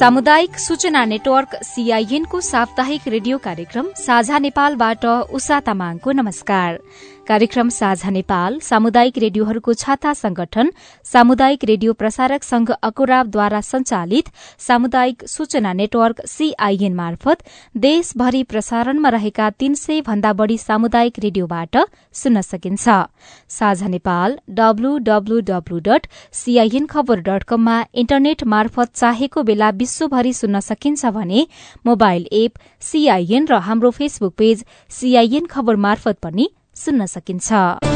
सामुदायिक सूचना नेटवर्क सीआईएनको साप्ताहिक रेडियो कार्यक्रम साझा नेपालबाट उषा तामाङको नमस्कार। कार्यक्रम साझा नेपाल सामुदायिक रेडियोहरूको छाता संगठन सामुदायिक रेडियो प्रसारक संघ अकुराबद्वारा संचालित सामुदायिक सूचना नेटवर्क सीआईएन मार्फत देशभरि प्रसारणमा रहेका तीन सय भन्दा बढ़ी सामुदायिक रेडियोबाट सुन्न सकिन्छ। साझा नेपाल कममा इन्टरनेट मार्फत चाहेको बेला विश्वभरि सुन्न सकिन्छ भने मोबाइल एप सीआईएन र हाम्रो फेसबुक पेज सीआईएन खबर मार्फत पनि सुन्न सकिन्छ।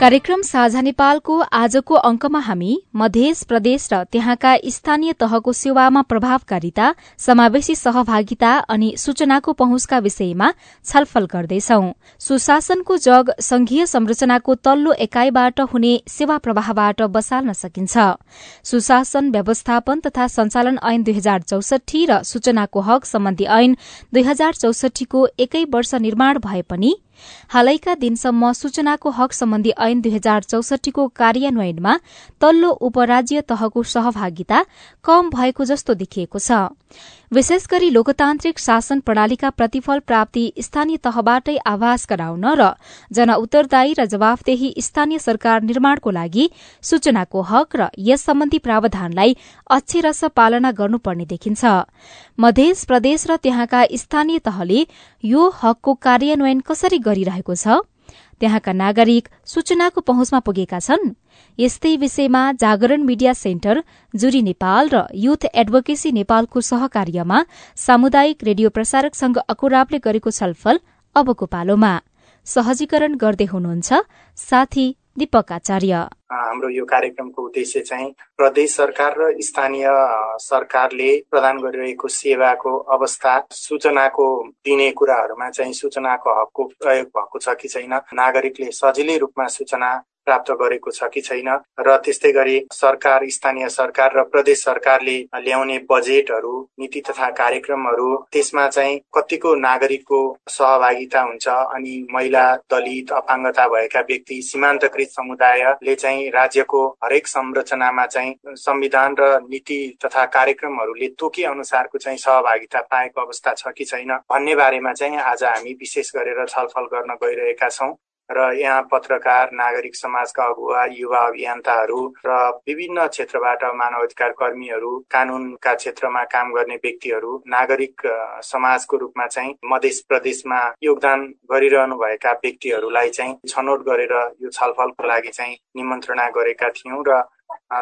कार्यक्रम साझा नेपालको आजको अंकमा हामी मध्य प्रदेश र त्यहाँका स्थानीय तहको सेवामा प्रभावकारिता समावेशी सहभागिता अनि सूचनाको पहुँचका विषयमा छलफल गर्दैछौ। सुशासनको जग संघीय संरचनाको तल्लो एकाइबाट हुने सेवा प्रवाहबाट बसाल्न सकिन्छ। सुशासन व्यवस्थापन तथा संचालन ऐन दुई हजार चौसठी र सूचनाको हक सम्बन्धी ऐन दुई हजार चौसठीको एकै वर्ष निर्माण भए पनि हालैका दिनसम्म सूचनाको हक सम्बन्धी ऐन दुई हजार चौसठीको कार्यान्वयनमा तल्लो उपराज्य तहको सहभागिता कम भएको जस्तो देखिएको छ। विशेष गरी लोकतान्त्रिक शासन प्रणालीका प्रतिफल प्राप्ति स्थानीय तहबाटै आभास गराउन र जन उत्तरदायी र जवाफदेही स्थानीय सरकार निर्माणको लागि सूचनाको हक र यस सम्बन्धी प्रावधानलाई अक्षरश पालना गर्नुपर्ने देखिन्छ। मध्य प्रदेश र त्यहाँका स्थानीय तहले यो हकको कार्यान्वयन कसरी गरिरहेको छ? त्यहाँका नागरिक सूचनाको पहुँचमा पुगेका छन्। यस्तै विषयमा जागरण मिडिया सेन्टर जुरी नेपाल र युथ एडभोकेसी नेपालको सहकार्यमा सामुदायिक रेडियो प्रसारक संघ अकुराबले गरेको छलफल अबको पालोमा। सहजीकरण गर्दै हुनुहुन्छ साथी दीपक आचार्य। हाम्रो यो कार्यक्रमको उद्देश्य चाहिँ प्रदेश सरकार र स्थानीय सरकारले प्रदान गरिरहेको सेवाको अवस्था सूचनाको दिने कुराहरूमा चाहिँ सूचनाको हकको प्रयोग भएको छ कि छैन। नागरिकले सजिलै रूपमा सूचना प्राप्त गरेको छ कि छैन र त्यस्तै गरी सरकार स्थानीय सरकार र प्रदेश सरकारले ल्याउने बजेटहरू नीति तथा कार्यक्रमहरू त्यसमा चाहिँ कतिको नागरिकको सहभागिता हुन्छ अनि महिला दलित अपाङ्गता भएका व्यक्ति सीमान्तकृत समुदायले चाहिँ राज्यको हरेक संरचनामा चाहिँ संविधान र नीति तथा कार्यक्रमहरूले तोके अनुसारको चाहिँ सहभागिता पाएको अवस्था छ कि छैन भन्ने बारेमा चाहिँ आज हामी विशेष गरेर छलफल गर्न गइरहेका छौँ। र यहाँ पत्रकार नागरिक समाजका अगुवा युवा अभियन्ताहरू र विभिन्न क्षेत्रबाट मानव अधिकार कर्मीहरू कानूनका क्षेत्रमा काम गर्ने व्यक्तिहरू नागरिक समाजको रूपमा चाहिँ मध्य प्रदेशमा योगदान गरिरहनु भएका व्यक्तिहरूलाई चाहिँ छनौट गरेर यो छलफलको लागि चाहिँ निमन्त्रणा गरेका थियौँ र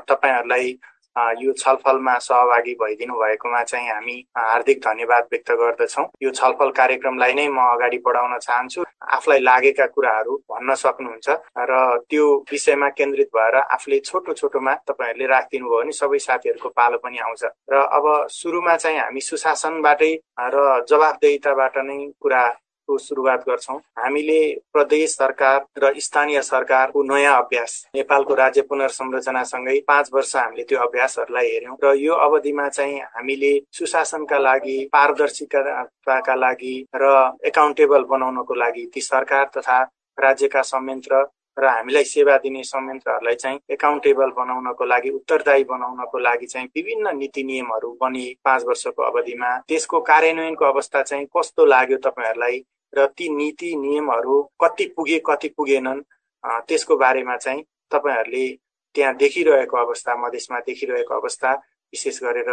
तपाईँहरूलाई यो छलफलमा सहभागी भइदिनु भएकोमा चाहिँ हामी हार्दिक धन्यवाद व्यक्त गर्दछौँ। यो छलफल कार्यक्रमलाई नै म अगाडि बढाउन चाहन्छु। आफूलाई लागेका कुराहरू भन्न सक्नुहुन्छ र त्यो विषयमा केन्द्रित भएर आफूले छोटो छोटोमा तपाईँहरूले राखिदिनु भयो भने सबै साथीहरूको पालो पनि आउँछ। र अब सुरुमा चाहिँ हामी सुशासनबाटै र जवाबदेहिताबाट नै कुरा को सुरुवात गर्छौँ। हामीले प्रदेश सरकार र स्थानीय सरकारको नयाँ अभ्यास नेपालको राज्य पुनर्संरचनासँगै पाँच वर्ष हामीले त्यो अभ्यासहरूलाई हेऱ्यौँ र यो अवधिमा चाहिँ हामीले सुशासनका लागि पारदर्शिताका लागि र एकाउन्टेबल बनाउनको लागि ती सरकार तथा राज्यका संयन्त्र र हामीलाई सेवा दिने संयन्त्रहरूलाई चाहिँ एकाउन्टेबल बनाउनको लागि उत्तरदायी बनाउनको लागि चाहिँ विभिन्न नीति नियमहरू बने पाँच वर्षको अवधिमा त्यसको कार्यान्वयनको अवस्था चाहिँ कस्तो लाग्यो तपाईँहरूलाई र ती नीति नियमहरू कति पुगे कति पुगेनन् त्यसको बारेमा चाहिँ तपाईँहरूले त्यहाँ देखिरहेको अवस्था मधेसमा देखिरहेको अवस्था विशेष गरेर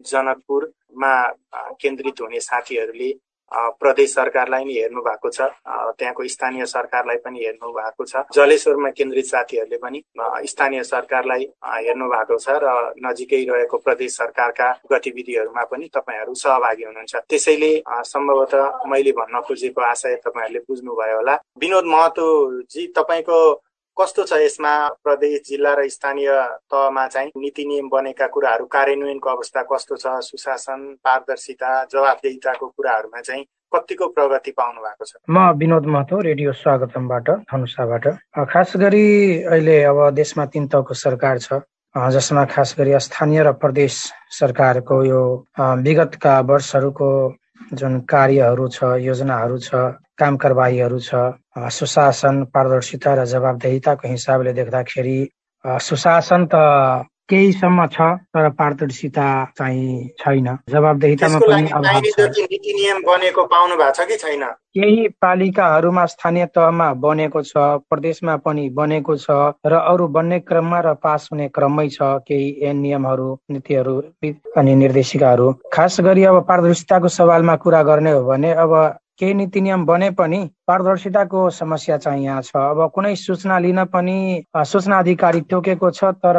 जनकपुरमा केन्द्रित हुने साथीहरूले प्रदेश सरकारलाई नि हेर्नु भएको छ। त्यहाँको स्थानीय सरकारलाई पनि हेर्नु भएको छ। जलेश्वरमा केन्द्रित साथीहरूले पनि स्थानीय सरकारलाई हेर्नु भएको छ र नजिकै रहेको प्रदेश सरकारका गतिविधिहरूमा पनि तपाईँहरू सहभागी हुनुहुन्छ। त्यसैले सम्भवतः मैले भन्न खोजेको आशय तपाईँहरूले बुझ्नुभयो होला। विनोद महतोजी तपाईँको कस्तो छ यसमा प्रदेश जिल्ला र स्थानीय तहमा चाहिँ नीति नियम बनेका कुराहरू कार्यान्वयनको अवस्था कस्तो छ सुशासन पारदर्शिता जवाबदेहिताको कुराहरूमा चाहिँ कतिको प्रगति पाउनु भएको छ? म विनोद महतो रेडियो स्वागतमबाट धनुषाबाट। खास गरी अहिले अब देशमा तीन तहको सरकार छ। जसमा खास गरी स्थानीय र प्रदेश सरकारको यो विगतका वर्षहरूको जुन कार्यहरू छ योजनाहरू छ काम कारवाहीहरू छ सुशासन पारदर्शिता र जवाबदेहिताको हिसाबले देख्दाखेरि सुशासन त केहीसम्म छ तर पारदर्शिता चाहिँ छैन। जवाबदेहितामा पनि नीति नियम बनेको पाउनु भएको छ कि छैन? केही पालिकाहरूमा स्थानीय तहमा बनेको छ प्रदेशमा पनि बनेको छ र अरू बन्ने क्रममा र पास हुने क्रममै छ केही नियमहरू नीतिहरू अनि निर्देशिकाहरू। खास गरी अब पारदर्शिताको सवालमा कुरा गर्ने हो भने अब केही नीति नियम बने पनि पारदर्शिताको समस्या चाहिँ यहाँ छ। अब कुनै सूचना लिन पनि सूचना अधिकारी तोकेको छ तर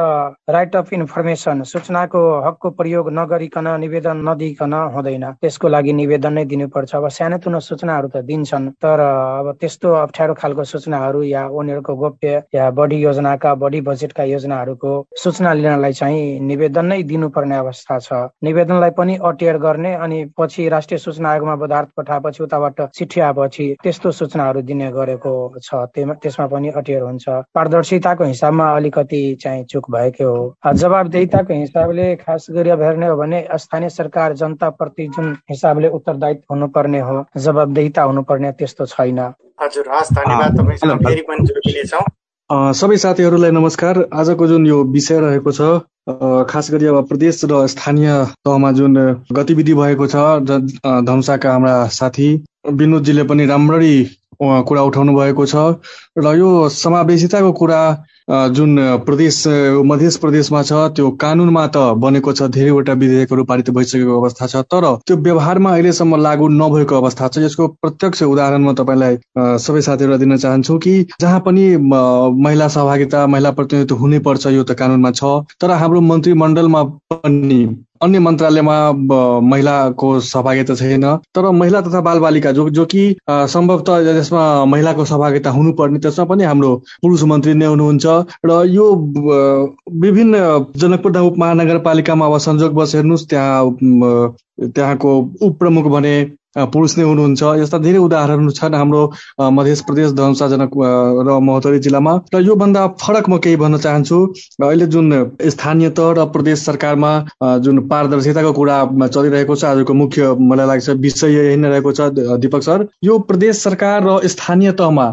राइट अफ इन्फर्मेसन सूचनाको हकको प्रयोग नगरिकन निवेदन नदिकन हुँदैन। त्यसको लागि निवेदन नै दिनुपर्छ। अब सानोतुनो सूचनाहरू त दिन्छन् तर अब त्यस्तो अप्ठ्यारो खालको सूचनाहरू या उनीहरूको गोप्य या बढी योजनाका बढी बजेटका योजनाहरूको सूचना लिनलाई चाहिँ निवेदन नै दिनुपर्ने अवस्था छ। निवेदनलाई पनि अटेर गर्ने अनि पछि राष्ट्रिय सूचना आयोगमा पदार्थ पठाएपछि उताबाट चिठी आएपछि त्यस्तो सूचनाहरू दिने गरेको छ। त्यसमा पनि अटेर हुन्छ। पारदर्शिताको हिसाबमा अलिकति चाहिँ चुक भएकै हो। जवाबदेहिताको हिसाबले खास गरी अब हेर्ने हो भने स्थानीय सरकार जनताप्रति जुन हिसाबले उत्तरदायित्व हुनुपर्ने हो जवाबदेहिता हुनुपर्ने त्यस्तो छैन। हजुर हस् धन्यवाद फेरि पनि जोडिनेछौँ सबै साथीहरूलाई नमस्कार। आजको जुन यो विषय रहेको छ खास गरी अब प्रदेश र स्थानीय तहमा जुन गतिविधि भएको छ धनुषाका हाम्रा साथी विनोदजीले पनि राम्ररी कुरा उठाउनु भएको छ र यो समावेशिताको कुरा जुन प्रदेश मध्य प्रदेशमा छ त्यो कानुनमा त बनेको छ धेरैवटा विधेयकहरू पारित भइसकेको अवस्था छ तर त्यो व्यवहारमा अहिलेसम्म लागू नभएको अवस्था छ। यसको प्रत्यक्ष उदाहरण म तपाईँलाई सबै साथीहरूलाई दिन चाहन्छु कि जहाँ पनि महिला सहभागिता महिला प्रतिनिधित्व हुनैपर्छ यो त कानुनमा छ। तर हाम्रो मन्त्रीमण्डलमा पनि अन्य मन्त्रालयमा महिलाको सहभागिता छैन। तर महिला तथा बालबालिका जो जो कि सम्भवतः यसमा महिलाको सहभागिता हुनुपर्ने त्यसमा पनि हाम्रो पुरुष मन्त्री नै हुनुहुन्छ। र यो विभिन्न जनकपुर उपमहानगरपालिकामा अब संजोगवश हेर्नुहोस् त्यहाँ त्यहाँको उपप्रमुख भने पुरुष नै हुनुहुन्छ। यस्ता धेरै उदाहरणहरू छन् हाम्रो मध्य प्रदेश धनुषाजनक र महोत्तरी जिल्लामा। र योभन्दा फरक म केही भन्न चाहन्छु अहिले जुन स्थानीय तह र प्रदेश सरकारमा जुन पारदर्शिताको कुरा चलिरहेको छ आजको मुख्य मलाई लाग्छ विषय यही नै रहेको छ दिपक सर। यो प्रदेश सरकार र स्थानीय तहमा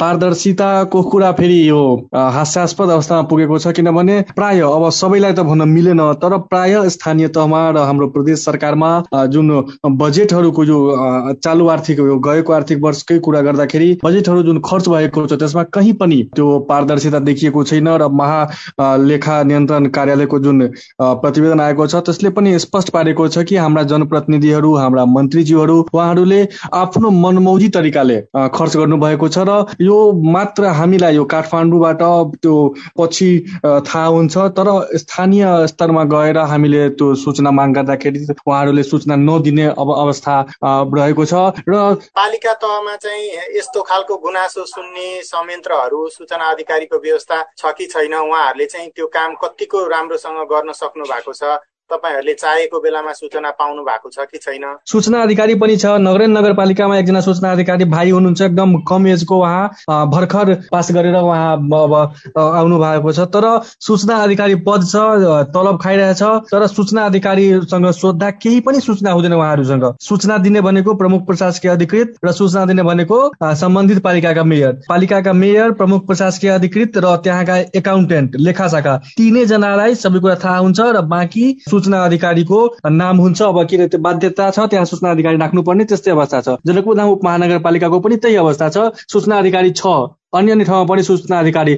पारदर्शिताको कुरा फेरि यो हास्यास्पद अवस्थामा पुगेको छ किनभने प्राय अब सबैलाई त भन्न मिलेन तर प्राय स्थानीय तहमा र हाम्रो प्रदेश सरकारमा जुन बजेटहरूको चालु आर्थिक गएको आर्थिक वर्षकै कुरा गर्दाखेरि बजेटहरू जुन खर्च भएको छ त्यसमा कहीँ पनि त्यो पारदर्शिता देखिएको छैन र महालेखा नियन्त्रण कार्यालयको जुन प्रतिवेदन आएको छ त्यसले पनि स्पष्ट पारेको छ कि हाम्रा जनप्रतिनिधिहरू हाम्रा मन्त्रीज्यूहरू उहाँहरूले आफ्नो मनमौजी तरिकाले खर्च गर्नुभएको छ र यो मात्र हामीलाई यो काठमाडौँबाट त्यो पछि थाहा हुन्छ तर स्थानीय स्तरमा गएर हामीले त्यो सूचना माग गर्दाखेरि उहाँहरूले सूचना नदिने अब अवस्था रहेको छ र पालिका तहमा चाहिँ यस्तो खालको गुनासो सुन्ने संयन्त्रहरू सूचना अधिकारीको व्यवस्था छ कि छैन? उहाँहरूले चाहिँ त्यो काम कतिको राम्रोसँग गर्न सक्नु भएको छ? तपाईँहरूले चाहेको बेलामा सूचना पाउनु भएको छ कि छैन? सूचना अधिकारी पनि छ। नगरेन नगरपालिकामा एकजना सूचना अधिकारी भाइ हुनुहुन्छ। एकदम कम एजको उहाँ भर्खर पास गरेर उहाँ अब आउनु भएको छ। तर सूचना अधिकारी पद छ तलब खाइरहेछ तर सूचना अधिकारीसँग सोद्धा केही पनि सूचना हुँदैन उहाँहरूसँग। सूचना दिने भनेको प्रमुख प्रशासकीय अधिकृत र सूचना दिने भनेको सम्बन्धित पालिकाका मेयर। पालिकाका मेयर प्रमुख प्रशासकीय अधिकृत र त्यहाँका एकाउन्टेन्ट लेखा शाखा तिनैजनालाई सबै कुरा थाहा हुन्छ र बाँकी सूचना अधिकारीको नाम हुन्छ अब किन त्यो बाध्यता छ त्यहाँ सूचना अधिकारी राख्नुपर्ने त्यस्तै अवस्था छ। जनकपुर धाम उपमहानगरपालिकाको पनि त्यही अवस्था छ। सूचना अधिकारी छ। अन्य अन्य ठाउँमा पनि सूचना अधिकारी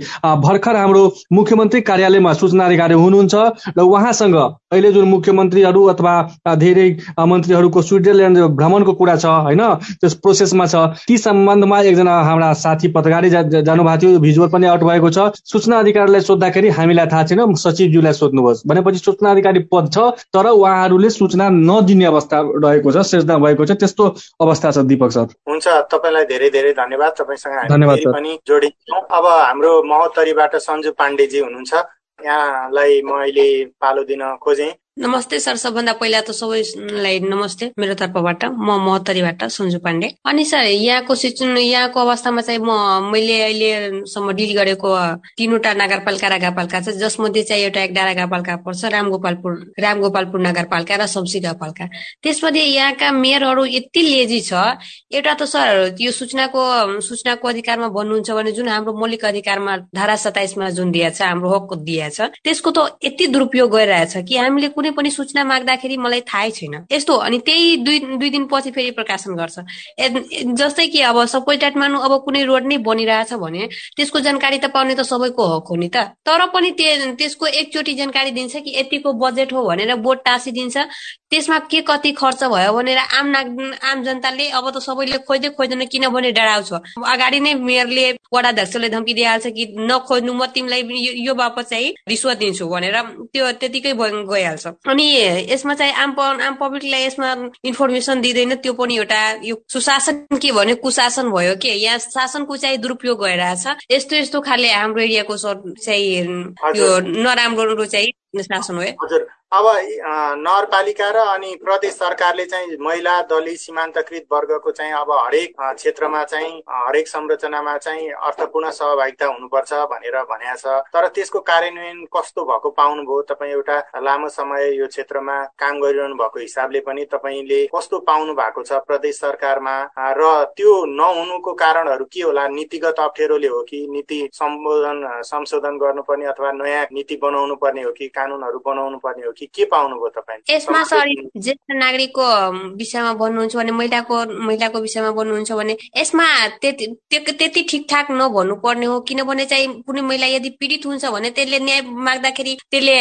भर्खर हाम्रो मुख्यमन्त्री कार्यालयमा सूचना अधिकारी हुनुहुन्छ र उहाँसँग अहिले जुन मुख्यमन्त्रीहरू अथवा धेरै मन्त्रीहरूको स्विजरल्यान्ड भ्रमणको कुरा छ होइन त्यस प्रोसेसमा छ ती सम्बन्धमा एकजना हाम्रा साथी पत्रकारी जानुभएको थियो भिजुअल पनि आउट भएको छ। सूचना अधिकारीलाई सोद्धाखेरि हामीलाई थाहा छैन सचिवज्यूलाई सोध्नुहोस् भनेपछि सूचना अधिकारी पद छ तर उहाँहरूले सूचना नदिने अवस्था रहेको छ सृजना भएको छ त्यस्तो अवस्था छ दिपक सर। हुन्छ तपाईँलाई धेरै धेरै धन्यवाद। तपाईँसँग धन्यवाद जोडिन्छौँ। अब हाम्रो महोत्तरीबाट सञ्जु पाण्डेजी हुनुहुन्छ। यहाँलाई म अहिले पालो दिन खोजेँ। नमस्ते सर सबभन्दा पहिला त सबैलाई नमस्ते मेरो तर्फबाट म महत्तरीबाट सन्जु पाण्डे। अनि सर यहाँको सिचुन यहाँको अवस्थामा चाहिँ म मैले अहिलेसम्म डिल गरेको तिनवटा नगरपालिका र गापालिका छ जसमध्ये चाहिँ एउटा एक डाँडा पर्छ रामगोपालपुर रामगोपालपुर नगरपालिका र सब्सी गापालिका त्यसमध्ये यहाँका मेयरहरू यति लेजी छ एउटा त सर यो सूचनाको सूचनाको अधिकारमा भन्नुहुन्छ भने जुन हाम्रो मौलिक अधिकारमा धारा सताइसमा जुन दिएछ हाम्रो हक दिएछ त्यसको त यति दुरुपयोग गरिरहेछ कि हामीले कुनै पनि सूचना माग्दाखेरि मलाई थाहै छैन। यस्तो अनि त्यही दुई दुई दिनपछि फेरि प्रकाशन गर्छ। जस्तै कि अब सपोज मानु अब कुनै रोड नै बनिरहेछ भने त्यसको जानकारी त पाउने त सबैको हक हो नि त। तर पनि त्यसको एकचोटि जानकारी दिन्छ कि यतिको बजेट हो भनेर बोर्ड टाँसिदिन्छ। त्यसमा के कति खर्च भयो भनेर आम आम जनताले अब त सबैले खोज्दै खोज्दैन किनभने डराउँछ। अगाडि नै मेयरले वडाध्यक्षले धम्की दिइहाल्छ कि नखोज्नु म तिमीलाई यो बापत चाहिँ रिश्वत दिन्छु भनेर त्यो त्यतिकै गइहाल्छ। अनि यसमा चाहिँ आम आम पब्लिकलाई यसमा इन्फर्मेसन दिँदैन त्यो पनि एउटा यो सुशासन के भन्यो कुशासन भयो के? यहाँ शासनको चाहिँ दुरुपयोग भइरहेछ। यस्तो यस्तो खाले हाम्रो एरियाको चाहिँ यो नराम्रो चाहिँ शासन हो अब नगरपालिका र अनि प्रदेश सरकारले चाहिँ महिला दलित सीमान्तकृत वर्गको चाहिँ अब हरेक क्षेत्रमा चाहिँ हरेक संरचनामा चाहिँ अर्थपूर्ण सहभागिता हुनुपर्छ भनेर भनेको छ। तर त्यसको कार्यान्वयन कस्तो भएको पाउनुभयो? तपाईँ एउटा लामो समय यो क्षेत्रमा काम गरिरहनु भएको हिसाबले पनि तपाईँले कस्तो पाउनु भएको छ प्रदेश सरकारमा? र त्यो नहुनुको कारणहरू के होला? नीतिगत अप्ठ्यारोले हो कि नीति सम्बोधन संशोधन गर्नुपर्ने अथवा नयाँ नीति बनाउनु पर्ने हो कि कानुनहरू बनाउनु पर्ने हो कि के पाउनुभयो तपाईँ? यसमा सरी ज्येष्ठ नागरिकको विषयमा भन्नुहुन्छ भने महिलाको महिलाको विषयमा भन्नुहुन्छ भने यसमा त्यति त्यति ठिकठाक नभन्नु पर्ने हो। किनभने चाहिँ कुनै महिला यदि पीडित हुन्छ भने त्यसले न्याय माग्दाखेरि त्यसले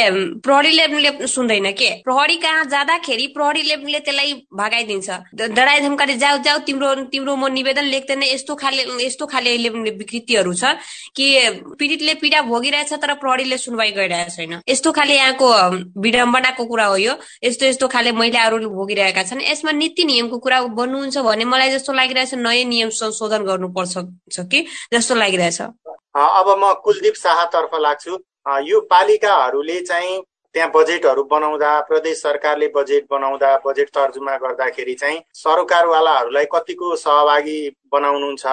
प्रहरीले सुन्दैन के? प्रहरी कहाँ जाँदाखेरि प्रहरीले त्यसलाई भगाइदिन्छ। डराइ धम्काले जाऊ जाऊ तिम्रो तिम्रो म निवेदन लेख्दैन। यस्तो खाले यस्तो खाले विकृतिहरू छ कि पीडितले पीडा भोगिरहेछ तर प्रहरीले सुनवाई गरिरहेको छैन। यस्तो खाले यहाँको विडम्ब विडम्बनाको कुरा हो यो। यस्तो यस्तो खाले महिलाहरू भोगिरहेका छन्। यसमा नीति नियमको कुरा भन्नुहुन्छ भने मलाई जस्तो लागिरहेछ नयाँ नियम संशोधन गर्नुपर्छ कि? जस्तो लागिरहेछ। अब म कुलदीप शाहतर्फ लाग्छु। यो पालिकाहरूले चाहिँ त्यहाँ बजेटहरू बनाउँदा प्रदेश सरकारले बजेट बनाउँदा बजेट तर्जुमा गर्दाखेरि चाहिँ सरकारवालाहरूलाई कतिको सहभागी बनाउनुहुन्छ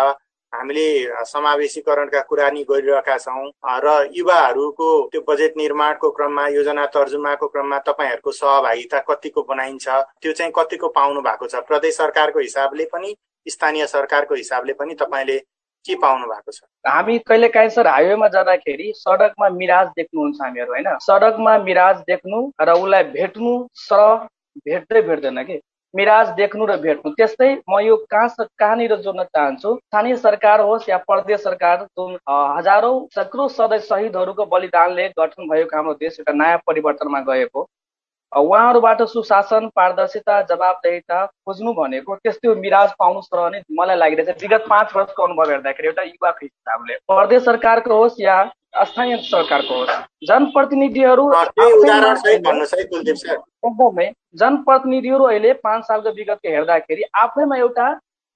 हामीले समावेशीकरणका कुरा नि गरिरहेका छौँ। र युवाहरूको त्यो बजेट निर्माणको क्रममा योजना तर्जुमाको क्रममा तपाईँहरूको सहभागिता कतिको बनाइन्छ त्यो चाहिँ कतिको पाउनु भएको छ? प्रदेश सरकारको हिसाबले पनि स्थानीय सरकारको हिसाबले पनि तपाईँले के पाउनु भएको छ? हामी कहिले काहीँ सर हाइवेमा जाँदाखेरि सडकमा मिराज देख्नुहुन्छ हामीहरू होइन? सडकमा मिराज देख्नु र उसलाई भेट्नु सर भेट्दै भेट्दैन कि? मिराज देख्नु र भेट्नु। त्यस्तै म यो कहाँ कहाँनिर जोड्न चाहन्छु। स्थानीय सरकार होस् या प्रदेश सरकार जुन हजारौँ सैकडौँ सदस्य शहीदहरूको बलिदानले गठन भएको हाम्रो देश एउटा नयाँ परिवर्तनमा गएको। उहाँहरूबाट सुशासन पारदर्शिता जवाबदेहिता खोज्नु भनेको त्यस्तै मिराज पाउनुहोस् र भने मलाई लागिरहेछ विगत पाँच वर्षको अनुभव हेर्दाखेरि एउटा युवाको हिसाबले। प्रदेश सरकारको होस् या स्थानीय सरकारको होस्। जनप्रतिनिधिहरू एकदमै जनप्रतिनिधिहरू अहिले पाँच सालको विगतको हेर्दाखेरि आफैमा एउटा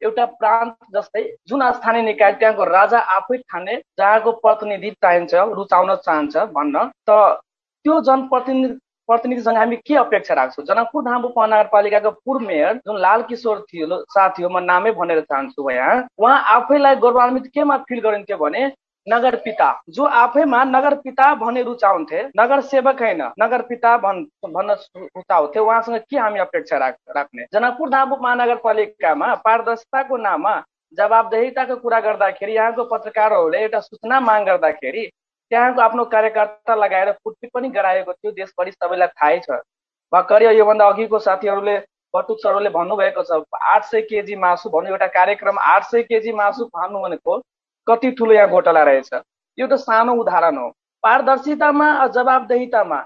एउटा प्रान्त जस्तै जुन स्थानीय निकाय त्यहाँको राजा आफै ठाने जहाँको प्रतिनिधि चाहिन्छ रुचाउन चाहन्छ भन्न। त त्यो जनप्रतिनिधि प्रतिनिधिसँग हामी के अपेक्षा राख्छौँ? जनकपुर धाम उपमहानगरपालिकाको पूर्व मेयर जुन लाल किशोर थियो साथ थियो म नामै भनेर चाहन्छु यहाँ उहाँ आफैलाई गौरवान्वित केमा फिल गरिन्थ्यो भने नगर पिता। जो आफैमा नगर पिता भन्ने रुचाउँथे नगर सेवक होइन नगर पिता भन् भन्न रुचाउँथे उहाँसँग के हामी अपेक्षा राख राख्ने? जनकपुर धाम महानगरपालिकामा पारदर्शिताको नाममा जवाबदेहिताको कुरा गर्दाखेरि यहाँको पत्रकारहरूले एउटा सूचना माग गर्दाखेरि त्यहाँको आफ्नो कार्यकर्ता लगाएर फुटपिट पनि गराएको थियो। देशभरि सबैलाई थाहै छ। भर्खरै योभन्दा अघिको साथीहरूले बटुक सरहरूले भन्नुभएको छ आठ सय केजी मासु भन्नु एउटा कार्यक्रम आठ सय केजी मासु खानु भनेको कति ठुलो यहाँ घोटाला रहेछ? यो त सानो उदाहरण हो। पारदर्शितामा जवाबदेहितामा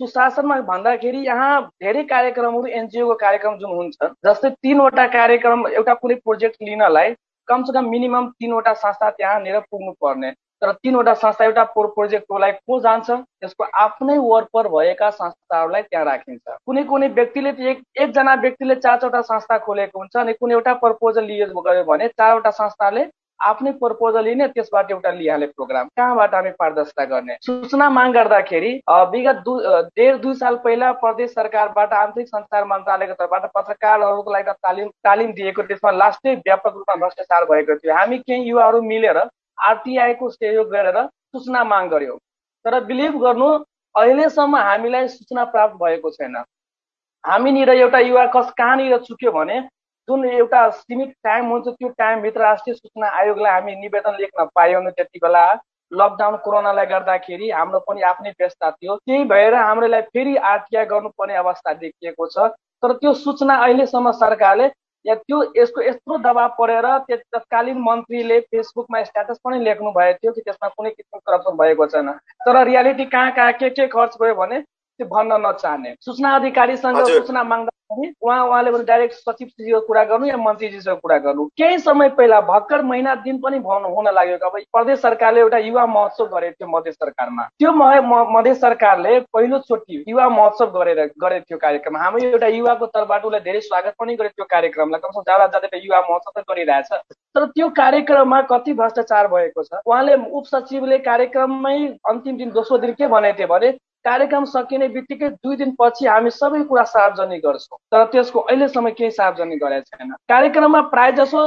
सुशासनमा भन्दाखेरि यहाँ धेरै कार्यक्रमहरू एनजिओको कार्यक्रम जुन हुन्छ जस्तै तिनवटा कार्यक्रम एउटा कुनै प्रोजेक्ट लिनलाई कमसेकम मिनिमम तिनवटा संस्था त्यहाँनिर पुग्नु पर्ने तर तिनवटा संस्था एउटा प्रोजेक्टको लागि को जान्छ? त्यसको आफ्नै वरपर भएका संस्थाहरूलाई त्यहाँ राखिन्छ। कुनै कुनै व्यक्तिले एक एकजना व्यक्तिले चार चारवटा संस्था खोलेको हुन्छ अनि कुनै एउटा प्रपोजल लिएको गयो भने चारवटा संस्थाले आफ्नै प्रपोजल लिने त्यसबाट एउटा लिइहाले प्रोग्राम कहाँबाट हामी पारदर्शिता गर्ने? सूचना माग गर्दाखेरि विगत डेढ दुई साल पहिला प्रदेश सरकारबाट आन्तरिक सञ्चार मन्त्रालयको तर्फबाट पत्रकारहरूको लागि तालिम तालिम दिएको त्यसमा लास्टै व्यापक रूपमा भ्रष्टाचार भएको थियो। हामी केही युवाहरू मिलेर आरटिआईको सहयोग गरेर सूचना माग गर्यौँ। तर बिलिभ गर्नु अहिलेसम्म हामीलाई सूचना प्राप्त भएको छैन। हामीनिर एउटा युवा कस कहाँनिर चुक्यो भने जुन एउटा सीमित टाइम हुन्छ त्यो टाइमभित्र राष्ट्रिय सूचना आयोगलाई हामी निवेदन लेख्न पायौँ त्यति बेला। लकडाउन कोरोनालाई गर्दाखेरि हाम्रो पनि आफ्नै व्यवस्था थियो। त्यही भएर हाम्रोलाई फेरि आरटिआई गर्नुपर्ने अवस्था देखिएको छ। तर त्यो सूचना अहिलेसम्म सरकारले या त्यो यसको यत्रो दबाब परेर तत्कालीन मन्त्रीले फेसबुकमा स्ट्याटस पनि लेख्नु भएको थियो कि त्यसमा कुनै किसिमको करप्सन भएको छैन। तर रियालिटी कहाँ कहाँ के के खर्च भयो भने त्यो भन्न नचाहने। सूचना अधिकारीसँग सूचना माग्दा उहाँ उहाँले पनि डाइरेक्ट सचिवजीको कुरा गर्नु या मन्त्रीजीसँग कुरा गर्नु। केही समय पहिला भर्खर महिना दिन पनि हुन लाग्यो अब प्रदेश सरकारले एउटा युवा महोत्सव गरेको थियो मधेस सरकारमा। त्यो मधेस सरकारले पहिलोचोटि युवा महोत्सव गरेर गरेको थियो कार्यक्रम। हामी एउटा युवाको तर्फबाट उसलाई धेरै स्वागत पनि गरेको थियो कार्यक्रमलाई। कमसेकम जाँदा जाँदै युवा महोत्सव त गरिरहेछ। तर त्यो कार्यक्रममा कति भ्रष्टाचार भएको छ? उहाँले उप सचिवले कार्यक्रममै अन्तिम दिन दोस्रो दिन के भनेको थियो भने कार्यक्रम सकिने बित्तिकै दुई दिनपछि हामी सबै कुरा सार्वजनिक गर्छौँ। तर त्यसको अहिलेसम्म केही सार्वजनिक गरेको छैन। कार्यक्रममा प्राय जसो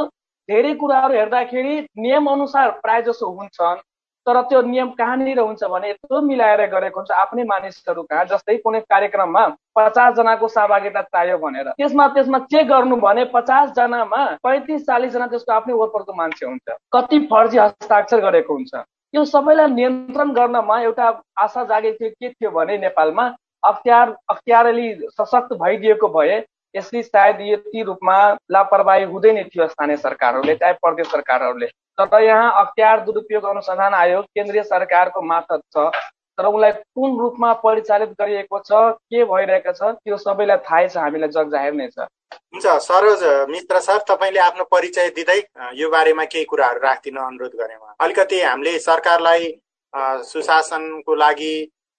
धेरै कुराहरू हेर्दाखेरि नियम अनुसार प्राय जसो हुन्छन् तर त्यो नियम कहाँनिर हुन्छ भने यत्रो मिलाएर गरेको हुन्छ आफ्नै मानिसहरू कहाँ जस्तै कुनै कार्यक्रममा पचासजनाको सहभागिता चाहियो भनेर। त्यसमा त्यसमा चेक गर्नु भने पचासजनामा पैँतिस चालिसजना त्यसको आफ्नै वरपरको मान्छे हुन्छ। कति फर्जी हस्ताक्षर गरेको हुन्छ। यो सबैलाई नियन्त्रण गर्नमा एउटा आशा जागेको थियो के थियो भने नेपालमा अख्तियार अख्तियार सशक्त भइदिएको भए यसले सायद यति रूपमा लापरवाही हुँदैन थियो स्थानीय सरकारहरूले चाहे प्रदेश सरकारहरूले। तर यहाँ अख्तियार दुरुपयोग अनुसन्धान आयोग केन्द्रीय सरकारको मार्फत छ तर उसलाई कुन रूपमा परिचालित गरिएको छ के भइरहेको छ त्यो सबैलाई थाहै छ हामीलाई जग जाहेर नै छ। हुन्छ सरोज मित्र सर तपाईँले आफ्नो परिचय दिँदै यो बारेमा केही कुराहरू राखिदिन अनुरोध गरेँ अलिकति हामीले सरकारलाई सुशासनको लागि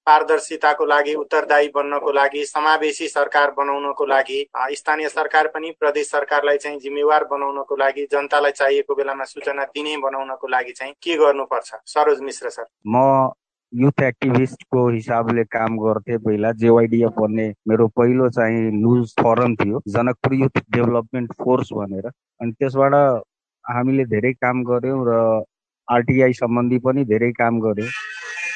पारदर्शिताको लागि उत्तरदायी बन्नको लागि समावेशी सरकार बनाउनको लागि स्थानीय सरकार पनि प्रदेश सरकारलाई चाहिँ जिम्मेवार बनाउनको लागि जनतालाई चाहिएको बेलामा सूचना दिने बनाउनको लागि चाहिँ के गर्नुपर्छ? सरोज मिश्र सर। म युथ एक्टिभिस्टको हिसाबले काम गर्थे पहिला जेवाइडिएफ भन्ने मेरो पहिलो चाहिँ न्युज फरम थियो जनकपुर युथ डेभलपमेन्ट फोर्स भनेर। अनि त्यसबाट हामीले धेरै काम गऱ्यौँ र आरटिआई सम्बन्धी पनि धेरै काम गऱ्यौँ।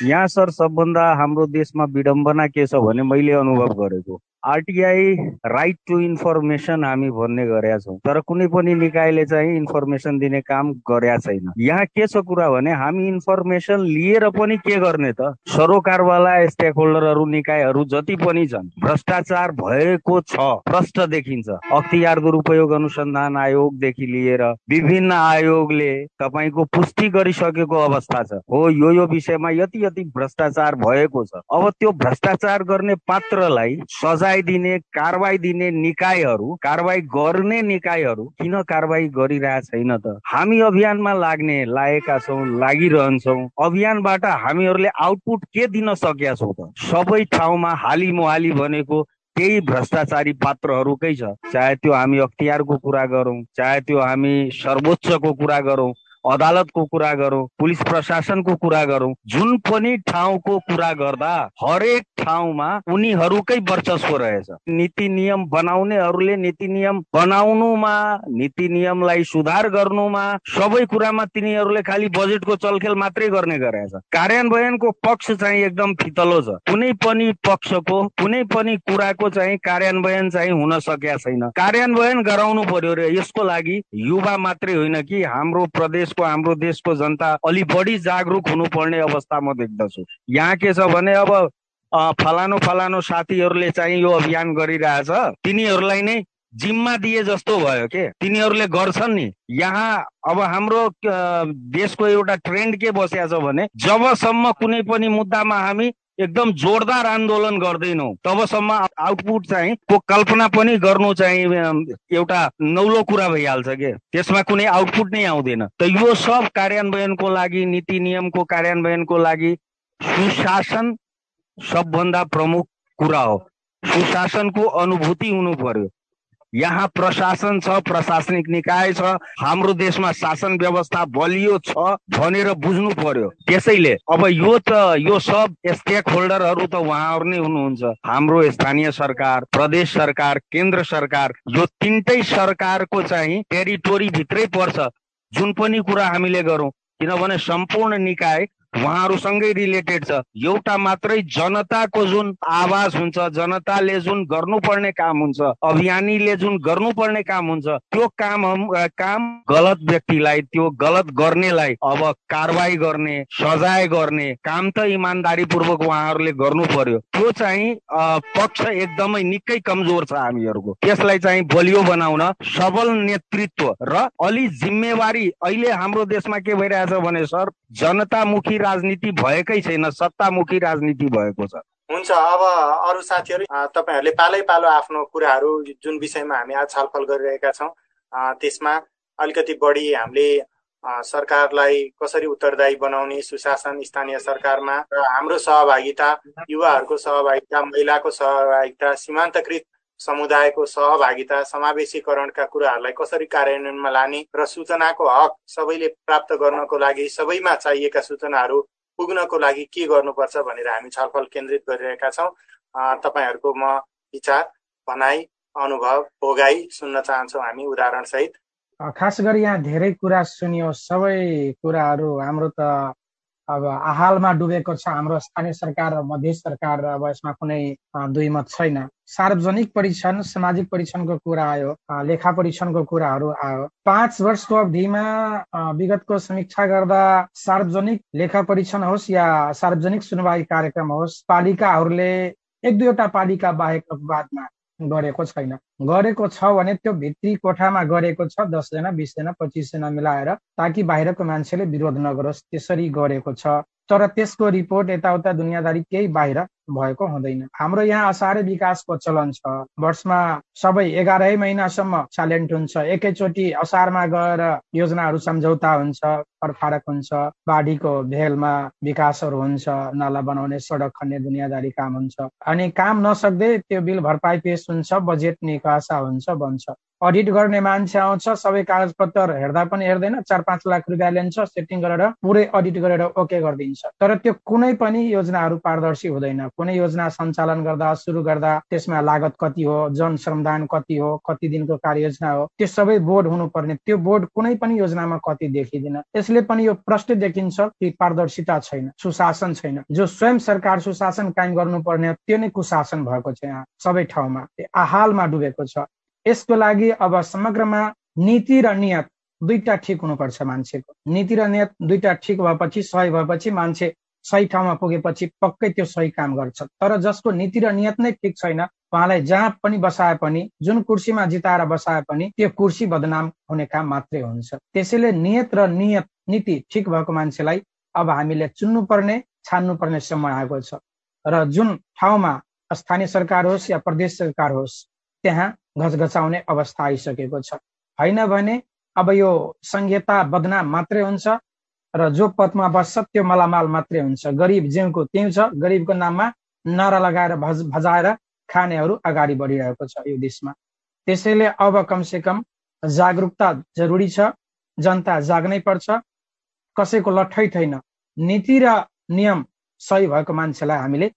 यहाँ सर सबभन्दा हाम्रो देशमा विडम्बना के छ भने मैले अनुभव गरेको। आरटिआई राइट टु इन्फर्मेसन हामी भन्ने गरेका छौँ तर कुनै पनि निकायले चाहिँ इन्फर्मेसन दिने काम गरेका छैन। यहाँ के छ कुरा भने हामी इन्फर्मेसन लिएर पनि के गर्ने त? सरोकारवाला स्टेक होल्डरहरू निकायहरू जति पनि छन् भ्रष्टाचार भएको छ प्रष्ट देखिन्छ। अख्तियार दुरुपयोग अनुसन्धान आयोगदेखि लिएर विभिन्न आयोगले तपाईँको पुष्टि गरिसकेको अवस्था छ। हो यो यो विषयमा यति यति भ्रष्टाचार भएको छ। अब त्यो भ्रष्टाचार गर्ने पात्रलाई सजाय दिने कारवाही दिने निकायहरू कारवाही गर्ने निकायहरू किन कारवाही गरिरहेको छैन त? हामी अभियानमा लाग्ने लागेका छौँ लागिरहन्छौँ। अभियानबाट हामीहरूले आउटपुट के दिन सकेका छौँ त? सबै ठाउँमा हाली मोहाली भनेको केही भ्रष्टाचारी पात्रहरूकै छ। चाहे त्यो हामी अख्तियारको कुरा गरौँ चाहे त्यो हामी सर्वोच्चको कुरा गरौँ। अदालतको कुरा गरौँ पुलिस प्रशासनको कुरा गरौँ जुन पनि ठाउँको कुरा गर्दा हरेक ठाउँमा उनीहरूकै वर्चस्व रहेछ। नीति नियम बनाउनेहरूले नीति नियम बनाउनुमा नीति नियमलाई सुधार गर्नुमा सबै कुरामा तिनीहरूले खालि बजेटको चलखेल मात्रै गर्ने गरेछ कार्यान्वयनको पक्ष चाहिँ एकदम फितलो छ। कुनै पनि पक्षको कुनै पनि कुराको चाहिँ कार्यान्वयन चाहिँ हुन सकेका छैन। कार्यान्वयन गराउनु पर्यो र यसको लागि युवा मात्रै होइन कि हाम्रो प्रदेश देशको हाम्रो देशको जनता अलि बढी जागरुक हुनुपर्ने अवस्था म देख्दछु। यहाँ के छ भने अब फलानु फलानु साथीहरूले चाहिँ यो अभियान गरिरहेछ। तिनीहरूलाई नै जिम्मा दिए जस्तो भयो के? तिनीहरूले गर्छन् नि। यहाँ अब हाम्रो देशको एउटा ट्रेन्ड के बसिया छ भने जबसम्म कुनै पनि मुद्दामा हामी एकदम जोरदार आन्दोलन गर्दैनौ। तबसम्म आउटपुट चाहिँ को कल्पना पनि गर्नु चाहिँ एउटा नौलो कुरा भइहाल्छ के? त्यसमा कुनै आउटपुट नै आउँदैन। त यो सब कार्यान्वयनको लागि नीति नियमको कार्यान्वयनको लागि सुशासन सबभन्दा प्रमुख कुरा हो। सुशासनको अनुभूति हुनु पर्यो। यहाँ प्रशासन छ प्रशासनिक निकाय छ हाम्रो देशमा शासन व्यवस्था बलियो छ भनेर बुझ्नु पर्यो। त्यसैले अब यो त यो सब स्टेक होल्डरहरू त उहाँहरू नै हुनुहुन्छ। हाम्रो स्थानीय सरकार प्रदेश सरकार केन्द्र सरकार यो तिनटै सरकारको चाहिँ टेरिटोरी भित्रै पर्छ। जुन पनि कुरा हामीले गरौँ किनभने सम्पूर्ण निकाय उहाँहरूसँगै रिलेटेड छ। एउटा मात्रै जनताको जुन आवाज हुन्छ जनताले जुन गर्नुपर्ने काम हुन्छ अभियानीले जुन गर्नुपर्ने काम हुन्छ त्यो काम काम गलत व्यक्तिलाई त्यो गलत गर्नेलाई अब कारवाही गर्ने सजाय गर्ने काम त इमान्दारी पूर्वक उहाँहरूले गर्नु पर्यो त्यो चाहिँ पक्ष एकदमै निकै कमजोर छ हामीहरूको। त्यसलाई चाहिँ बलियो बनाउन सबल नेतृत्व र अलि जिम्मेवारी अहिले हाम्रो देशमा के भइरहेछ भने सर जनतामुखी राजनीति भएकै छैन सत्तामुखी राजनीति भएको छ। हुन्छ अब अरू साथीहरू तपाईँहरूले पालै पालो आफ्नो कुराहरू जुन विषयमा हामी आज छलफल गरिरहेका छौँ त्यसमा अलिकति बढी हामीले सरकारलाई कसरी उत्तरदायी बनाउने सुशासन स्थानीय सरकारमा र हाम्रो सहभागिता युवाहरूको सहभागिता महिलाको सहभागिता सीमान्तकृत समुदायको सहभागिता समावेशीकरणका कुराहरूलाई कसरी कार्यान्वयनमा लाने र सूचनाको हक सबैले प्राप्त गर्नको लागि सबैमा चाहिएका सूचनाहरू पुग्नको लागि के गर्नुपर्छ भनेर हामी छलफल केन्द्रित गरिरहेका छौँ। तपाईँहरूको म विचार भनाइ अनुभव भोगाई सुन्न चाहन्छौँ हामी उदाहरणसहित। खास गरी यहाँ धेरै कुरा सुनियो। सबै कुराहरू हाम्रो त अब हालमा डुबेको छ हाम्रो स्थानीय सरकार र मध्य सरकार अब यसमा कुनै दुई मत छैन। सार्वजनिक परीक्षण सामाजिक परीक्षणको कुरा आयो लेखा परीक्षणको कुराहरू आयो। पाँच वर्षको अवधिमा विगतको समीक्षा गर्दा सार्वजनिक लेखा परीक्षण होस् या सार्वजनिक सुनवाई कार्यक्रम होस् पालिकाहरूले एक दुईवटा पालिका बाहेक बादमा गरेको छैन। गरेको छ भने त्यो भित्री कोठामा गरेको छ दसजना बिसजना पच्चिसजना मिलाएर ताकि बाहिरको मान्छेले विरोध नगरोस् त्यसरी गरेको छ। तर त्यसको रिपोर्ट यताउता दुनियाँदारी केही बाहिर भएको हुँदैन। हाम्रो यहाँ असारे विकासको चलन छ। वर्षमा सबै एघारै महिनासम्म साइलेन्ट हुन्छ। एकैचोटि असारमा गएर योजनाहरू सम्झौता हुन्छ फरफारक हुन्छ बाढीको भेलमा विकासहरू हुन्छ नाला बनाउने सडक खन्ने दुनियाँदारी काम हुन्छ। अनि काम नसक्दै त्यो बिल भरपाई पेस हुन्छ बजेट निकासा हुन्छ बन्छ अडिट गर्ने मान्छे आउँछ सबै कागज पत्र हेर्दा पनि हेर्दैन चार पाँच लाख रुपियाँ लिन्छ सेटिङ गरेर पुरै अडिट गरेर ओके गरिदिन्छ। तर त्यो कुनै पनि योजनाहरू पारदर्शी हुँदैन। कुनै योजना सञ्चालन गर्दा सुरु गर्दा त्यसमा लागत कति हो जन श्रमदान कति हो कति दिनको कार्ययोजना हो त्यो सबै बोर्ड हुनुपर्ने। त्यो बोर्ड कुनै पनि योजनामा कति देखिँदैन। यसले पनि यो प्रष्ट देखिन्छ कि पारदर्शिता छैन सुशासन छैन। जो स्वयं सरकार सुशासन कायम गर्नुपर्ने त्यो नै कुशासन भएको छ यहाँ सबै ठाउँमा। हालमा डुबेको छ। यसको लागि अब समग्रमा नीति र नियत दुईटा ठिक हुनुपर्छ मान्छेको। नीति र नियत दुईटा ठिक भएपछि सही भएपछि मान्छे सही ठाउँमा पुगेपछि पक्कै त्यो सही काम गर्छ। तर जसको नीति र नियत नै ठिक छैन उहाँलाई जहाँ पनि बसाए पनि जुन कुर्सीमा जिताएर बसाए पनि त्यो कुर्सी बदनाम हुने काम मात्रै हुन्छ। त्यसैले नियत र नियत नीति ठिक भएको मान्छेलाई अब हामीले चुन्नु पर्ने छान्नु पर्ने समय आएको छ। र जुन ठाउँमा स्थानीय सरकार होस् या प्रदेश सरकार होस् त्यहाँ घचघचाउने अवस्था आइसकेको छ। होइन भने अब यो संहिता बदनाम मात्रै हुन्छ र जो पदमा बस्छ त्यो मलामाल मात्रै हुन्छ। गरिब जिउको त्यही छ। गरिबको नाममा नारा लगाएर भज भजाएर खानेहरू अगाडि बढिरहेको छ यो देशमा। त्यसैले अब कमसे कम जागरुकता जरुरी छ। जनता जाग्नै पर्छ। कसैको लठै छैन। नीति र नियम सही भएको मान्छेलाई हामीले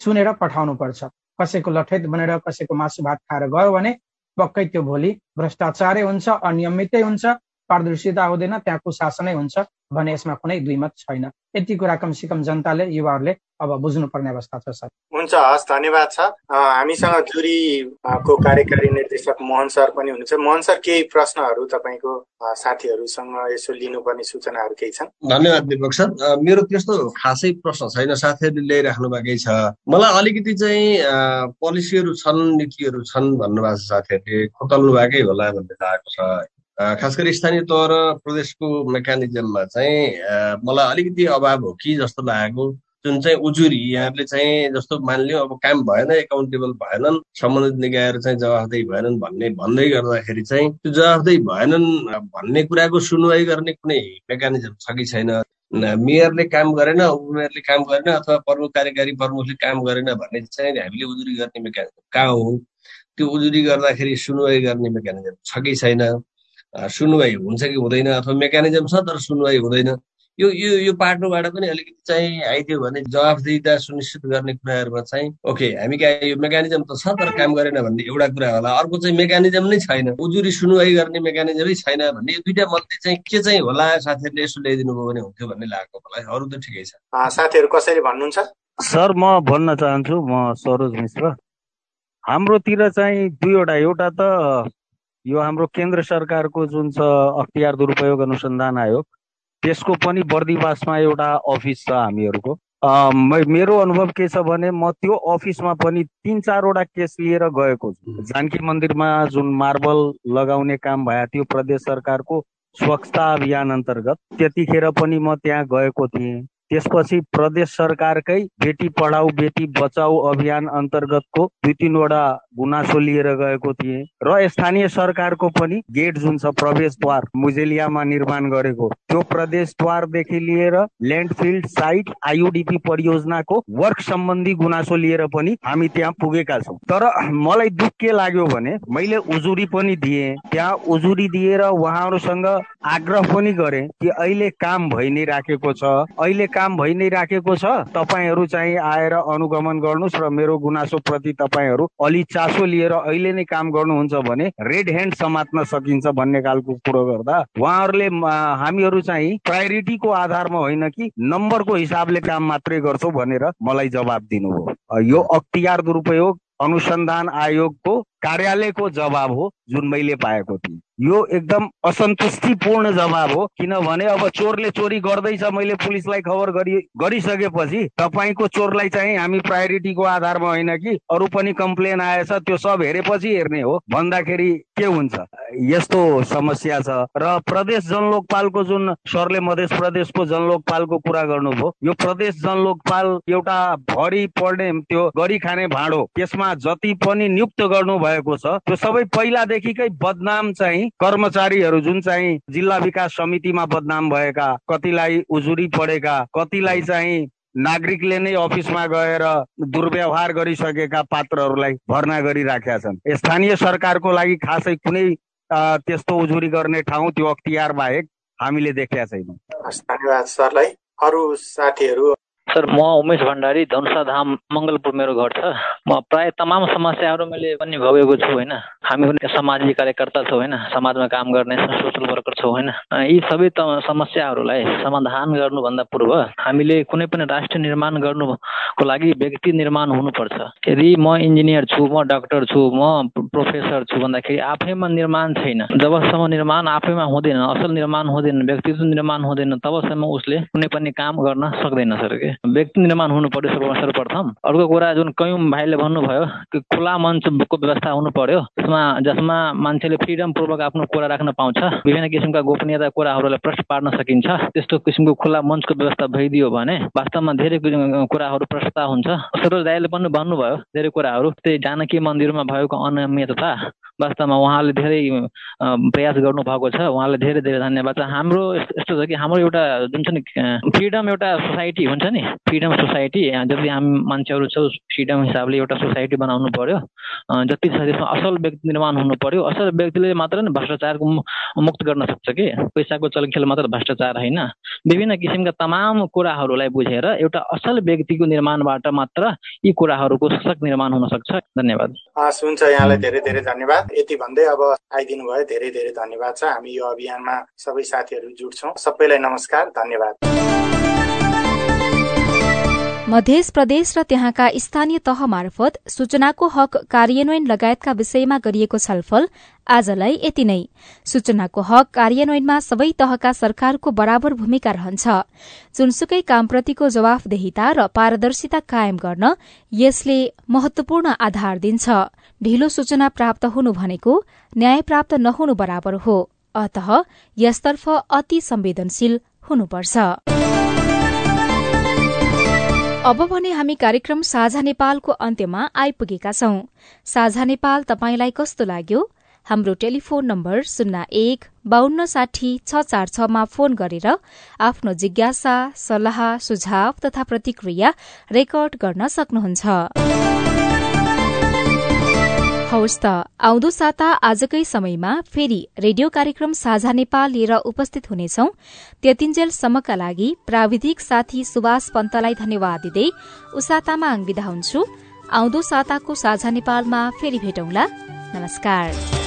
चुनेर पठाउनु पर्छ। कसैको लठैत बनेर कसैको मासु भात खाएर गयो भने पक्कै त्यो भोलि भ्रष्टाचारै हुन्छ अनियमितै हुन्छ पारदर्शिता हुँदैन त्यहाँ कुशासनै हुन्छ। भने यसमा कुनै दुई मत छैन। यति कुरा कमसे कम जनताले युवाहरूले अब बुझ्नुपर्ने अवस्था छ सर। हुन्छ हस् धन्यवाद छ हामीसँग जुरीको कार्यकारी निर्देशक मोहन सर पनि हुनुहुन्छ। मोहन सर केही प्रश्नहरू तपाईँको साथीहरूसँग यसो लिनुपर्ने सूचनाहरू केही छन्? धन्यवाद दिपक सर। मेरो त्यस्तो खासै प्रश्न छैन। साथीहरूले ल्याइराख्नु भएकै छ। मलाई अलिकति चाहिँ पोलिसीहरू छन् नीतिहरू छन् भन्नुभएको छ साथीहरूले। खोतल्नु भएकै होला भन्ने लागेको छ। खास गरी स्थानीय तह र प्रदेशको मेकानिजममा चाहिँ मलाई अलिकति अभाव हो कि जस्तो लागेको। जुन चाहिँ उजुरी यहाँले चाहिँ जस्तो मानिलियो अब काम भएन एकाउन्टेबल भएनन् सम्बन्धित निकायहरू चाहिँ जवाफदेही भएनन् भन्ने भन्दै गर्दाखेरि चाहिँ त्यो जवाफदेही भएनन् भन्ने कुराको सुनवाई गर्ने कुनै मेकानिजम छ कि छैन। मेयरले काम गरेन उपमेयरले काम गरेन अथवा प्रमुख कार्यकारी प्रमुखले काम गरेन भन्ने चाहिँ हामीले उजुरी गर्ने मेकानिजम कहाँ हो? त्यो उजुरी गर्दाखेरि सुनवाई गर्ने मेकानिजम छ कि छैन? सुनवाई हुन्छ कि हुँदैन अथवा मेकानिजम छ तर सुनवाई हुँदैन। यो यो यो पाटोबाट पनि अलिकति चाहिँ आइदियो भने जवाफदेहिता सुनिश्चित गर्ने कुराहरूमा चाहिँ ओके हामी कहाँ यो मेकानिजम त छ तर काम गरेन भन्ने एउटा कुरा होला। अर्को चाहिँ मेकानिजम नै छैन। उजुरी सुनवाई गर्ने मेकानिजमै छैन भन्ने यो दुइटा मध्ये चाहिँ के चाहिँ होला साथीहरूले यसो ल्याइदिनु भयो भने हुन्थ्यो भन्ने लागेको मलाई। अरू त ठिकै छ। साथीहरू कसरी भन्नुहुन्छ? सर म भन्न चाहन्छु म सरोज मिश्र। हाम्रोतिर चाहिँ दुईवटा एउटा त यो हाम्रो केन्द्र सरकारको जुन छ अख्तियार दुरुपयोग अनुसन्धान आयोग त्यसको पनि बर्दिवासमा एउटा अफिस छ हामीहरूको। मेरो अनुभव के छ भने म त्यो अफिसमा पनि तिन चारवटा केस लिएर गएको छु। जानकी मन्दिरमा जुन मार्बल लगाउने काम भयो त्यो प्रदेश सरकारको स्वच्छता अभियान अन्तर्गत त्यतिखेर पनि म त्यहाँ गएको थिएँ। त्यसपछि प्रदेश सरकारकै बेटी पढाऊ बेटी बचाऊ अभियान अन्तर्गतको दुई तिनवटा गुनासो लिएर गएको थिएँ र स्थानीय सरकारको पनि गेट जुन छ प्रवेशद्वार मुजेलियामा निर्माण गरेको त्यो प्रवेशद्वारदेखि लिएर ल्यान्डफिल्ड साइट आइयुडिपी परियोजनाको वर्क सम्बन्धी गुनासो लिएर पनि हामी त्यहाँ पुगेका छौँ। तर मलाई दुःख के लाग्यो भने मैले उजुरी पनि दिएँ। त्यहाँ उजुरी दिएर उहाँहरूसँग आग्रह पनि गरेँ कि अहिले काम भइ नै राखेको छ। अहिले काम भइ नै राखेको छ। तपाईँहरू चाहिँ आएर अनुगमन गर्नुहोस् र मेरो गुनासो प्रति तपाईँहरू अलि चासो लिएर अहिले नै काम गर्नुहुन्छ भने रेड ह्यान्ड समात्न सकिन्छ भन्ने खालको कुरो गर्दा उहाँहरूले हामीहरू चाहिँ प्रायोरिटीको आधारमा होइन कि नम्बरको हिसाबले काम मात्रै गर्छौँ भनेर मलाई जवाब दिनुभयो। यो अख्तियार दुरुपयोग अनुसन्धान आयोगको कार्यालयको जवाब हो जुन मैले पाएको थिएँ। यो एकदम असन्तुष्टिपूर्ण जवाब हो। किनभने अब चोरले चोरी गर्दैछ मैले पुलिसलाई खबर गरि गरिसकेपछि तपाईँको चोरलाई चाहिँ हामी प्रायोरिटीको आधारमा होइन कि अरू पनि कम्प्लेन आएछ त्यो सब हेरेपछि हेर्ने हो। भन्दाखेरि के हुन्छ? यस्तो समस्या छ। र प्रदेश जनलोकपालको जुन सरले मध्य प्रदेशको जनलोकपालको कुरा गर्नुभयो यो प्रदेश जनलोकपाल एउटा भरि पढ्ने त्यो गरी खाने भाँडो त्यसमा जति पनि नियुक्त गर्नु भएको छ त्यो सबै पहिलादेखिकै बदनाम चाहिँ कर्मचारीहरू जुन चाहिँ जिल्ला विकास समितिमा बदनाम भएका कतिलाई उजुरी पढेका कतिलाई चाहिँ नागरिकले नै अफिसमा गएर दुर्व्यवहार गरिसकेका पात्रहरूलाई भर्ना गरिराखेका छन्। स्थानीय सरकारको लागि खासै कुनै त्यस्तो उजुरी गर्ने ठाउँ त्यो अख्तियार बाहेक हामीले देखेका छैनौँ। धन्यवाद सरलाई। अरू साथीहरू सर म उमेश भण्डारी धनुषा धाम मङ्गलपुर मेरो घर छ। म प्राय तमाम समस्याहरू मैले पनि भोगेको छु होइन। हामी पनि सामाजिक कार्यकर्ता छौँ होइन। समाजमा काम गर्ने सोसल वर्कर छौँ होइन। यी सबै समस्याहरूलाई समाधान गर्नुभन्दा पूर्व हामीले कुनै पनि राष्ट्र निर्माण गर्नुको लागि व्यक्ति निर्माण हुनुपर्छ। यदि म इन्जिनियर छु म डक्टर छु म प्रोफेसर छु भन्दाखेरि आफैमा निर्माण छैन। जबसम्म निर्माण आफैमा हुँदैन असल निर्माण हुँदैन व्यक्तित्व निर्माण हुँदैन तबसम्म उसले कुनै पनि काम गर्न सक्दैन सर के? व्यक्ति निर्माण हुनु पर्यो सर्वप्रथम अर्को कुरा जुन कयौँ भाइले भन्नुभयो कि खुला मञ्चको व्यवस्था हुनु पर्यो जसमा जसमा मान्छेले फ्रिडम पूर्वक आफ्नो कुरा राख्न पाउँछ विभिन्न किसिमका गोपनीयता कुराहरूलाई प्रश्न पार्न सकिन्छ त्यस्तो किसिमको खुला मञ्चको व्यवस्था भइदियो भने वास्तवमा धेरै कुराहरू प्रष्ट हुन्छ। सरोज दाईले पनि भन्नुभयो धेरै कुराहरू त्यही जानकी मन्दिरमा भएको अनियमितता वास्तवमा उहाँले धेरै प्रयास गर्नुभएको छ। उहाँलाई धेरै धेरै धन्यवाद। छ हाम्रो यस्तो छ कि हाम्रो एउटा जुन छ नि फ्रिडम एउटा सोसाइटी हुन्छ नि फ्रिडम सोसाइटी जति हामी मान्छेहरू छौँ फ्रिडम हिसाबले एउटा सोसाइटी बनाउनु पर्यो। जति छ त्यसमा असल व्यक्ति निर्माण हुनु पर्यो। असल व्यक्तिले मात्र नै भ्रष्टाचारको मुक्त गर्न सक्छ कि? पैसाको चलखेल मात्र भ्रष्टाचार होइन। विभिन्न किसिमका तमाम कुराहरूलाई बुझेर एउटा असल व्यक्तिको निर्माणबाट मात्र यी कुराहरूको सशक्त निर्माण हुन सक्छ। धन्यवाद। हुन्छ। यहाँलाई धेरै धेरै धन्यवाद। यति भन्दै अब आइदिनु भयो धेरै धेरै धन्यवाद छ। हामी यो अभियानमा सबै साथीहरू जुट्छौँ। सबैलाई नमस्कार। धन्यवाद। मध्य प्रदेश र त्यहाँका स्थानीय तह मार्फत सूचनाको हक कार्यान्वयन लगायतका विषयमा गरिएको छलफल आजलाई यति नै। सूचनाको हक कार्यान्वयनमा सबै तहका सरकारको बराबर भूमिका रहन्छ। जुनसुकै कामप्रतिको जवाफदेहिता र पारदर्शिता कायम गर्न यसले महत्वपूर्ण आधार दिन्छ। ढिलो सूचना प्राप्त हुनु भनेको न्याय प्राप्त नहुनु बराबर हो। अत यसतर्फ अति संवेदनशील हुनुपर्छ। अब भने हामी कार्यक्रम साझा नेपालको अन्त्यमा आइपुगेका छौं। साझा नेपाल तपाईंलाई कस्तो लाग्यो? हाम्रो टेलिफोन नम्बर शून्य एक बान्न साठी छ चार छमा फोन गरेर आफ्नो जिज्ञासा सल्लाह सुझाव तथा प्रतिक्रिया रेकर्ड गर्न सक्नुहुन्छ। हवस् त। आउँदो साता आजकै समयमा फेरि रेडियो कार्यक्रम साझा नेपाल लिएर उपस्थित हुनेछौ। त्यतिन्जेलसम्मका लागि प्राविधिक साथी सुभाष पन्तलाई धन्यवाद दिँदै तामाङ विदा हुन्छु। आउँदो साताको साझा नेपालमा फेरि भेटौंला। नमस्कार।